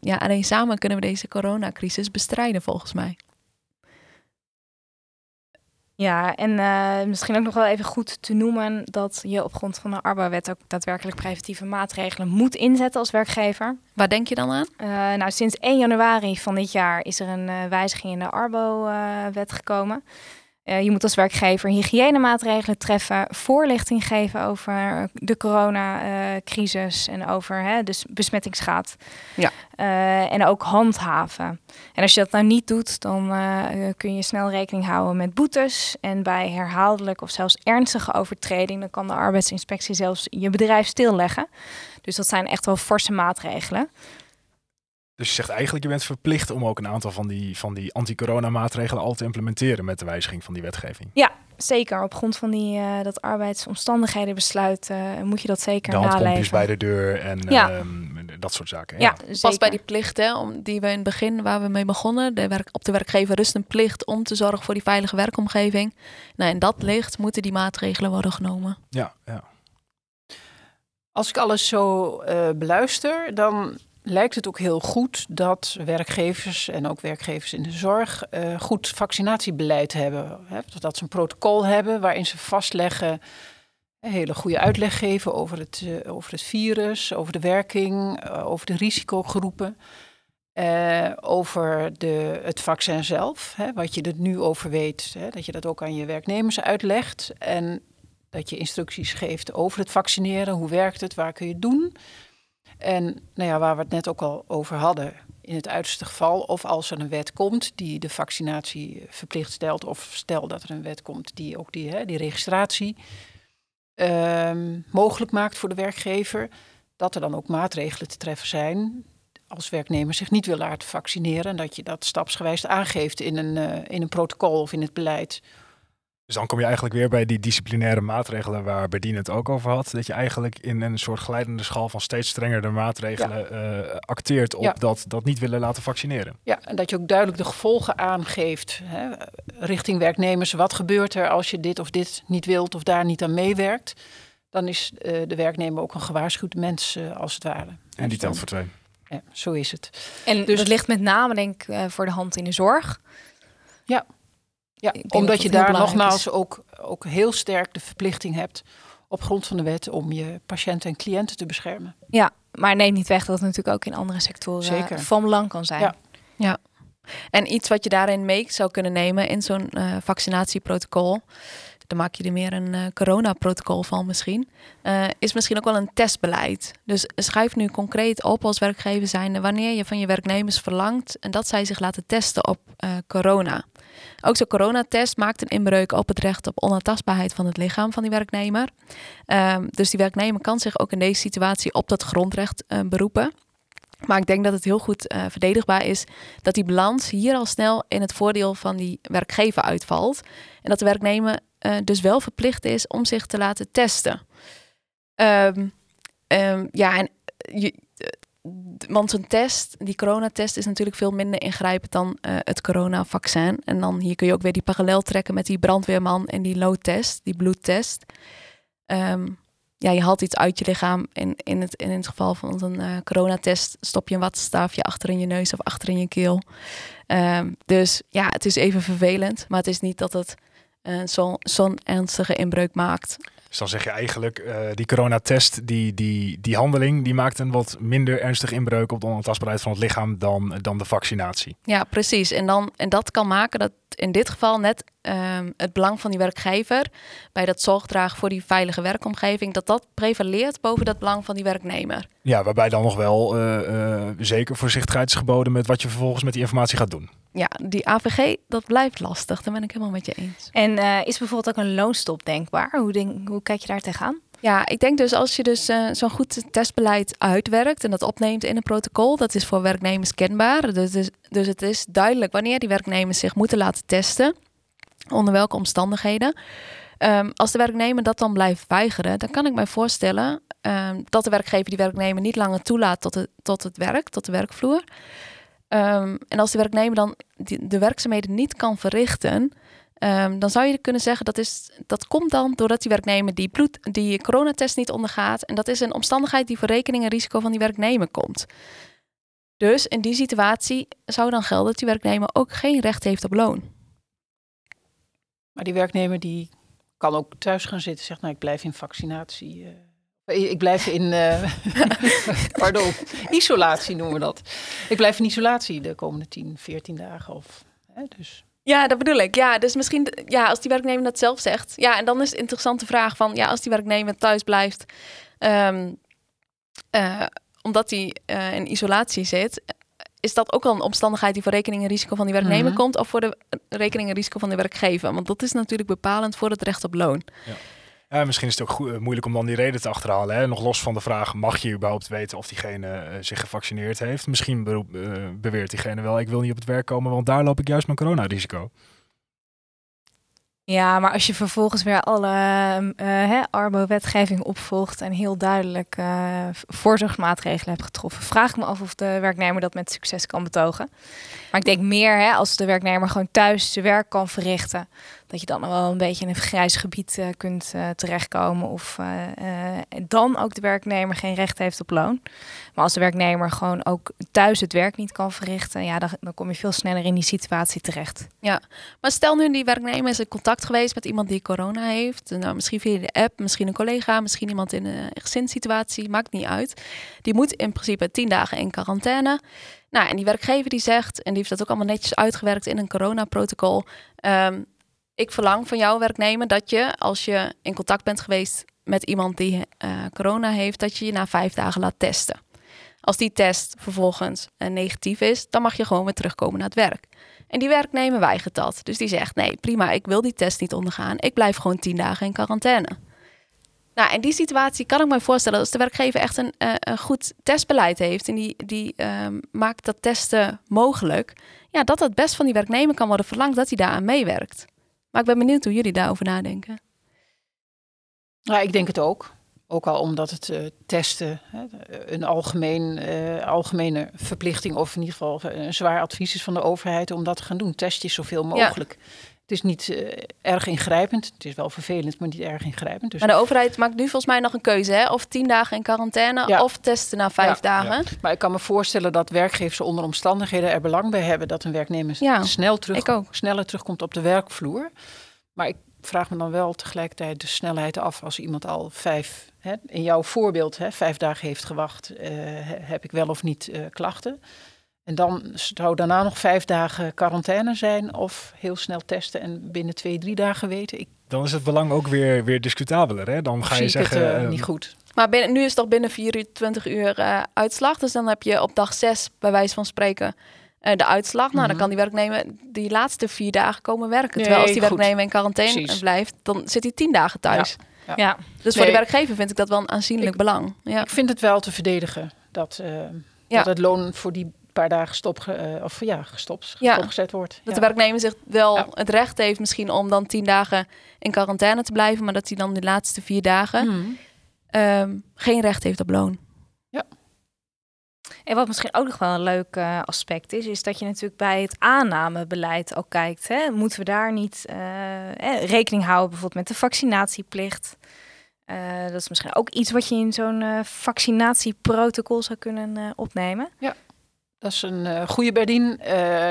ja, alleen samen kunnen we deze coronacrisis bestrijden volgens mij. Ja, en uh, misschien ook nog wel even goed te noemen dat je op grond van de Arbowet ook daadwerkelijk preventieve maatregelen moet inzetten als werkgever. Waar denk je dan aan? Uh, nou, sinds 1 januari van dit jaar is er een uh, wijziging in de Arbo-wet gekomen. Uh, je moet als werkgever hygiënemaatregelen treffen, voorlichting geven over de coronacrisis en over hè, de besmettingsgraad. Ja. Uh, en ook handhaven. En als je dat nou niet doet, dan uh, kun je snel rekening houden met boetes. En bij herhaaldelijk of zelfs ernstige overtreding, dan kan de arbeidsinspectie zelfs je bedrijf stilleggen. Dus dat zijn echt wel forse maatregelen. Dus je zegt eigenlijk, je bent verplicht om ook een aantal van die, van die anti-corona maatregelen al te implementeren met de wijziging van die wetgeving. Ja, zeker. Op grond van die, uh, dat arbeidsomstandighedenbesluit uh, moet je dat zeker de naleven. bij de deur en ja. uh, dat soort zaken. Ja, ja pas bij die plicht hè, om, die we in het begin, waar we mee begonnen, de werk, op de werkgever rust een plicht om te zorgen voor die veilige werkomgeving. Nou, in dat licht moeten die maatregelen worden genomen. Ja, ja. Als ik alles zo beluister, dan lijkt het ook heel goed dat werkgevers en ook werkgevers in de zorg uh, goed vaccinatiebeleid hebben. Hè? Dat ze een protocol hebben waarin ze vastleggen, een hele goede uitleg geven over het, uh, over het virus, over de werking, over de risicogroepen. over de, het vaccin zelf, hè, wat je er nu over weet, hè, dat je dat ook aan je werknemers uitlegt. En dat je instructies geeft over het vaccineren, hoe werkt het, waar kun je het doen. En nou ja, waar we het net ook al over hadden, in het uiterste geval, of als er een wet komt die de vaccinatie verplicht stelt, of stel dat er een wet komt die ook die, hè, die registratie um, mogelijk maakt voor de werkgever, dat er dan ook maatregelen te treffen zijn als werknemer zich niet wil laten vaccineren en dat je dat stapsgewijs aangeeft in een, uh, in een protocol of in het beleid dus dan kom je eigenlijk weer bij die disciplinaire maatregelen waar Berdien het ook over had. Dat je eigenlijk in een soort glijdende schaal van steeds strengere maatregelen ja. uh, acteert op ja. dat, dat niet willen laten vaccineren. Ja, en dat je ook duidelijk de gevolgen aangeeft hè, richting werknemers. Wat gebeurt er als je dit of dit niet wilt of daar niet aan meewerkt? Dan is uh, de werknemer ook een gewaarschuwd mens uh, als het ware. En die telt voor twee. Ja, zo is het. En dus dat ligt met name denk ik voor de hand in de zorg. Ja. Ja, omdat je daar nogmaals ook, ook heel sterk de verplichting hebt op grond van de wet om je patiënten en cliënten te beschermen. Ja, maar neem niet weg dat het natuurlijk ook in andere sectoren Zeker. van belang kan zijn. Ja. ja. En iets wat je daarin mee zou kunnen nemen in zo'n uh, vaccinatieprotocol, dan maak je er meer een uh, coronaprotocol van misschien, uh, is misschien ook wel een testbeleid. Dus schrijf nu concreet op als werkgever zijnde wanneer je van je werknemers verlangt en dat zij zich laten testen op corona. Ook zo'n coronatest maakt een inbreuk op het recht op onaantastbaarheid van het lichaam van die werknemer. Um, dus die werknemer kan zich ook in deze situatie op dat grondrecht uh, beroepen. Maar ik denk dat het heel goed uh, verdedigbaar is dat die balans hier al snel in het voordeel van die werkgever uitvalt. En dat de werknemer uh, dus wel verplicht is om zich te laten testen. Um, um, ja, en je, want zo'n test, die coronatest, is natuurlijk veel minder ingrijpend dan uh, het coronavaccin. En dan hier kun je ook weer die parallel trekken met die brandweerman en die loodtest, die bloedtest. Um, ja, je haalt iets uit je lichaam. In, in, het, in het geval van een uh, coronatest stop je een wattenstaafje achter in je neus of achter in je keel. Um, dus ja, het is even vervelend, maar het is niet dat het uh, zo'n zo ernstige inbreuk maakt. Dus dan zeg je eigenlijk, uh, die coronatest, die, die, die handeling, die maakt een wat minder ernstig inbreuk op de onaantastbaarheid van het lichaam dan, dan de vaccinatie. Ja, precies. En, dan, en dat kan maken dat in dit geval net um, het belang van die werkgever bij dat zorgdragen voor die veilige werkomgeving, dat dat prevaleert boven dat belang van die werknemer. Ja, waarbij dan nog wel uh, uh, zeker voorzichtigheid is geboden met wat je vervolgens met die informatie gaat doen. Ja, die AVG, dat blijft lastig. Daar ben ik helemaal met je eens. En uh, is bijvoorbeeld ook een loonstop denkbaar? Hoe, denk, hoe kijk je daar tegenaan? Ja, ik denk dus als je dus uh, zo'n goed testbeleid uitwerkt en dat opneemt in een protocol, dat is voor werknemers kenbaar. Dus, dus, dus het is duidelijk wanneer die werknemers zich moeten laten testen, onder welke omstandigheden. Ehm, als de werknemer dat dan blijft weigeren, dan kan ik mij voorstellen ehm, dat de werkgever die werknemer niet langer toelaat tot het, tot het werk, tot de werkvloer. Ehm, en als de werknemer dan de werkzaamheden niet kan verrichten, dan zou je kunnen zeggen dat, is, dat komt dan doordat die werknemer die, bloed, die coronatest niet ondergaat. En dat is een omstandigheid die voor rekening en risico van die werknemer komt. Dus in die situatie zou dan gelden dat die werknemer ook geen recht heeft op loon. Maar die werknemer die kan ook thuis gaan zitten, zegt nou ik blijf in vaccinatie. Uh, ik blijf in, uh, pardon, isolatie noemen we dat. Ik blijf in isolatie de komende 10, 14 dagen. Of, hè, dus. Ja, dat bedoel ik. Ja, dus misschien, ja, als die werknemer dat zelf zegt. Ja, en dan is het een interessante vraag van, ja, als die werknemer thuis blijft, um, uh, omdat hij in isolatie zit, is dat ook al een omstandigheid die voor rekening en risico van die werknemer mhm. komt, of voor de rekening en risico van de werkgever? Want dat is natuurlijk bepalend voor het recht op loon. Ja. Ja, misschien is het ook goed, moeilijk om dan die reden te achterhalen. Hè? Nog los van de vraag, mag je überhaupt weten of diegene uh, zich gevaccineerd heeft? Misschien beweert diegene wel, ik wil niet op het werk komen, want daar loop ik juist mijn coronarisico. Ja, maar als je vervolgens weer alle uh, Arbo-wetgeving opvolgt en heel duidelijk uh, voorzorgsmaatregelen hebt getroffen, vraag ik me af of de werknemer dat met succes kan betogen. Maar ik denk meer hè, als de werknemer gewoon thuis zijn werk kan verrichten, dat je dan wel een beetje in een grijs gebied uh, kunt uh, terechtkomen. Of uh, dan ook de werknemer geen recht heeft op loon. Maar als de werknemer gewoon ook thuis het werk niet kan verrichten, ja, dan, dan kom je veel sneller in die situatie terecht. Ja, maar stel nu die werknemer is in contact geweest met iemand die corona heeft. Nou, misschien via de app, misschien een collega, misschien iemand in een gezinssituatie, maakt niet uit. Die moet in principe tien dagen in quarantaine. Nou, en die werkgever die zegt, en die heeft dat ook allemaal netjes uitgewerkt in een coronaprotocol. Um, ik verlang van jouw werknemer dat je, als je in contact bent geweest met iemand die uh, corona heeft, dat je je na vijf dagen laat testen. Als die test vervolgens uh, negatief is, dan mag je gewoon weer terugkomen naar het werk. En die werknemer weigert dat. Dus die zegt: nee, prima, ik wil die test niet ondergaan. Ik blijf gewoon tien dagen in quarantaine. Nou, in die situatie kan ik me voorstellen dat als de werkgever echt een, uh, een goed testbeleid heeft en die, die um, maakt dat testen mogelijk, ja, dat het best van die werknemer kan worden verlangd dat hij daaraan meewerkt. Maar ik ben benieuwd hoe jullie daarover nadenken. Ja, ik denk het ook. Ook al omdat het uh, testen hè, een algemeen, uh, algemene verplichting, of in ieder geval een zwaar advies is van de overheid om dat te gaan doen. Test je zoveel mogelijk. Ja. Het is niet uh, erg ingrijpend. Het is wel vervelend, maar niet erg ingrijpend. Dus... Maar de overheid maakt nu volgens mij nog een keuze, hè? Of tien dagen in quarantaine ja. of testen na vijf ja. dagen. Maar ik kan me voorstellen dat werkgevers onder omstandigheden er belang bij hebben dat een werknemer snel terug, sneller terugkomt op de werkvloer. Maar ik vraag me dan wel tegelijkertijd de snelheid af als iemand al vijf, hè, in jouw voorbeeld, hè, vijf dagen heeft gewacht, uh, heb ik wel of niet uh, klachten. En dan zou daarna nog vijf dagen quarantaine zijn of heel snel testen en binnen twee, drie dagen weten. Ik... Dan is het belang ook weer, weer discutabeler. Hè? Dan ga je zeggen. Het, uh, niet goed. Maar binnen, nu is het toch binnen 24 uur uh, uitslag. Dus dan heb je op dag 6, bij wijze van spreken, uh, de uitslag. Nou, mm -hmm. dan kan die werknemer die laatste vier dagen komen werken. Nee, Terwijl als die werknemer in quarantaine Precies. blijft, dan zit hij tien dagen thuis. Ja. Ja. ja. Dus nee. voor de werkgever vind ik dat wel een aanzienlijk ik, belang. Ja. Ik vind het wel te verdedigen dat, dat het loon voor die paar dagen stop, uh, of ja, gestopt, ja. stopgezet wordt. Dat ja. de werknemer zich wel ja. het recht heeft misschien om dan tien dagen in quarantaine te blijven, maar dat hij dan de laatste vier dagen mm. um, geen recht heeft op loon. Ja. En wat misschien ook nog wel een leuk uh, aspect is, is dat je natuurlijk bij het aannamebeleid ook kijkt. Hè? Moeten we daar niet uh, eh, rekening houden bijvoorbeeld met de vaccinatieplicht? Uh, dat is misschien ook iets wat je in zo'n uh, vaccinatieprotocol zou kunnen uh, opnemen. Ja, dat is een uh, goede Berdien.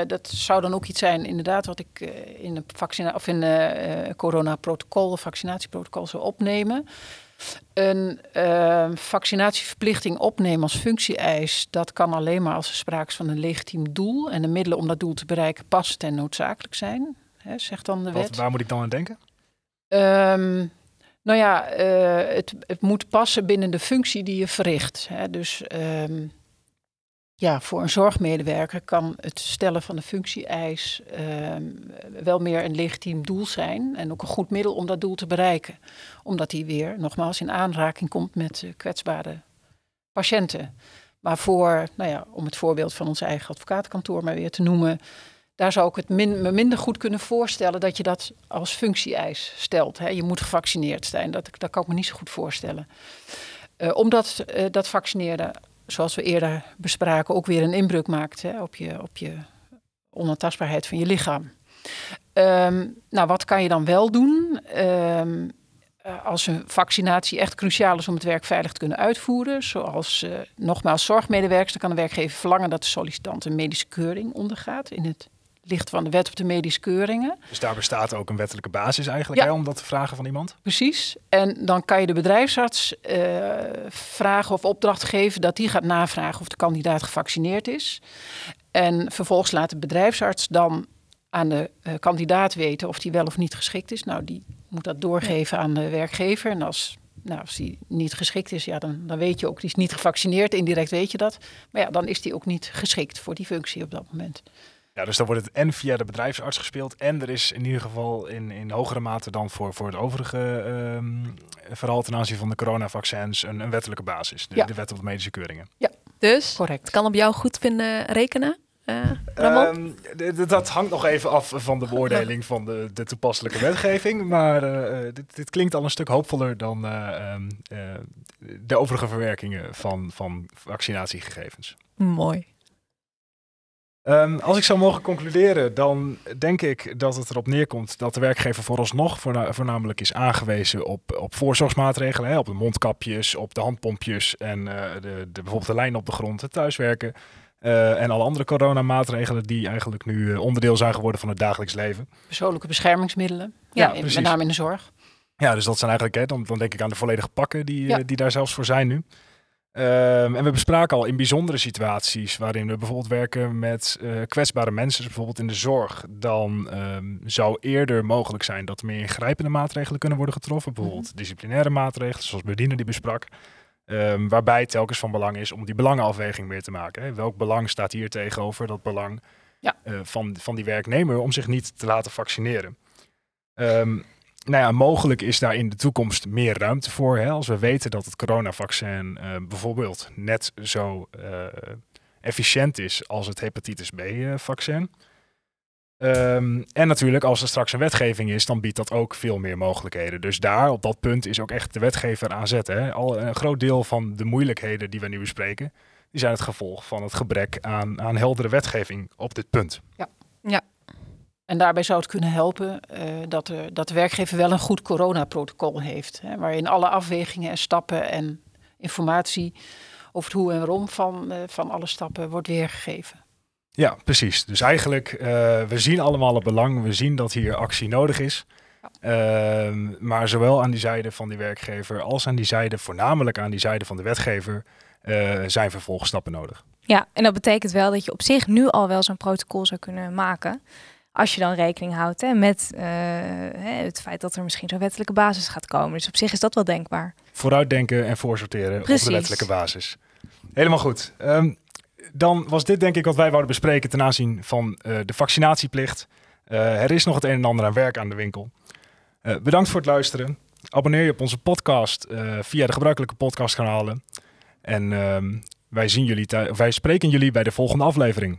dat zou dan ook iets zijn, inderdaad, wat ik in een vaccina of in een coronaprotocol, vaccinatieprotocol zou opnemen. Een vaccinatieverplichting opnemen als functie-eis, dat kan alleen maar als er sprake is van een legitiem doel. En de middelen om dat doel te bereiken passend en noodzakelijk zijn, hè, zegt dan de wet. Wat, waar moet ik dan aan denken? Um, nou ja, het, het, moet passen binnen de functie die je verricht. Hè. Dus um, ja, voor een zorgmedewerker kan het stellen van de functie-eis um, wel meer een legitiem doel zijn. En ook een goed middel om dat doel te bereiken. Omdat hij weer, nogmaals, in aanraking komt met uh, kwetsbare patiënten. Maar voor, nou ja, om het voorbeeld van ons eigen advocatenkantoor maar weer te noemen daar zou ik het me minder goed kunnen voorstellen dat je dat als functie-eis stelt. Hè. Je moet gevaccineerd zijn. Dat, dat kan ik me niet zo goed voorstellen. Uh, omdat uh, dat vaccineren, zoals we eerder bespraken, ook weer een inbreuk maakt hè, op, je, op je onaantastbaarheid van je lichaam. Um, nou, wat kan je dan wel doen? Um, als een vaccinatie echt cruciaal is om het werk veilig te kunnen uitvoeren, zoals uh, nogmaals zorgmedewerkers, dan kan de werkgever verlangen dat de sollicitant een medische keuring ondergaat in het licht van de wet op de medische keuringen. Dus daar bestaat ook een wettelijke basis eigenlijk ja. hè, om dat te vragen van iemand? Precies. En dan kan je de bedrijfsarts uh, vragen of opdracht geven dat die gaat navragen of de kandidaat gevaccineerd is. En vervolgens laat de bedrijfsarts dan aan de uh, kandidaat weten of die wel of niet geschikt is. Nou, die moet dat doorgeven aan de werkgever. En als, nou, als die niet geschikt is, ja, dan, dan weet je ook, die is niet gevaccineerd. Indirect weet je dat. Maar ja, dan is die ook niet geschikt voor die functie op dat moment. Ja, dus dan wordt het en via de bedrijfsarts gespeeld. En er is in ieder geval in, in hogere mate dan voor, voor het overige um, verhaal ten aanzien van de coronavaccins een, een wettelijke basis. De, ja. de wet op de medische keuringen. Ja, dus correct. Het kan op jou goed vinden rekenen. Uh, Ramon? Um, dat hangt nog even af van de beoordeling van de, de toepasselijke wetgeving. Maar uh, dit, dit, klinkt al een stuk hoopvoller dan uh, um, de overige verwerkingen van, van vaccinatiegegevens. Mooi. Um, als ik zou mogen concluderen, dan denk ik dat het erop neerkomt dat de werkgever vooralsnog voorna voornamelijk is aangewezen op, op voorzorgsmaatregelen. Hè, op de mondkapjes, op de handpompjes en de, de, bijvoorbeeld de lijn op de grond, het thuiswerken. Uh, en alle andere coronamaatregelen die eigenlijk nu uh, onderdeel zijn geworden van het dagelijks leven. Persoonlijke beschermingsmiddelen, ja, met name in de zorg. Ja, dus dat zijn eigenlijk, hè, dan, dan denk ik aan de volledige pakken die, ja. die daar zelfs voor zijn nu. Um, en we bespraken al in bijzondere situaties waarin we bijvoorbeeld werken met kwetsbare mensen, dus bijvoorbeeld in de zorg, dan um, zou eerder mogelijk zijn dat er meer ingrijpende maatregelen kunnen worden getroffen. Bijvoorbeeld mm -hmm. disciplinaire maatregelen, zoals Berdine die besprak. Um, waarbij telkens van belang is om die belangenafweging weer te maken. Hè. Welk belang staat hier tegenover dat belang ja. uh, van, van die werknemer om zich niet te laten vaccineren? Nou ja, mogelijk is daar in de toekomst meer ruimte voor. Hè. Als we weten dat het coronavaccin uh, bijvoorbeeld net zo uh, efficiënt is als het hepatitis B-vaccin. Um, en natuurlijk, als er straks een wetgeving is, dan biedt dat ook veel meer mogelijkheden. Dus daar, op dat punt, is ook echt de wetgever aan zet. Hè. Al een groot deel van de moeilijkheden die we nu bespreken, die zijn het gevolg van het gebrek aan, aan heldere wetgeving op dit punt. Ja. ja. En daarbij zou het kunnen helpen uh, dat, er, dat de werkgever wel een goed coronaprotocol heeft. Hè, waarin alle afwegingen en stappen en informatie over het hoe en waarom van, uh, van alle stappen wordt weergegeven. Ja, precies. Dus eigenlijk, uh, we zien allemaal het belang. We zien dat hier actie nodig is. Ja. Uh, maar zowel aan die zijde van die werkgever als aan die zijde, voornamelijk aan die zijde van de wetgever, uh, zijn vervolgstappen nodig. Ja, en dat betekent wel dat je op zich nu al wel zo'n protocol zou kunnen maken. Als je dan rekening houdt hè, met uh, het feit dat er misschien zo'n wettelijke basis gaat komen. Dus op zich is dat wel denkbaar. Vooruitdenken en voorsorteren Precies. op de wettelijke basis. Helemaal goed. Um, dan was dit denk ik wat wij wouden bespreken ten aanzien van uh, de vaccinatieplicht. Uh, er is nog het een en ander aan werk aan de winkel. Bedankt voor het luisteren. Abonneer je op onze podcast via de gebruikelijke podcastkanalen. En ehm, wij, zien jullie wij spreken jullie bij de volgende aflevering.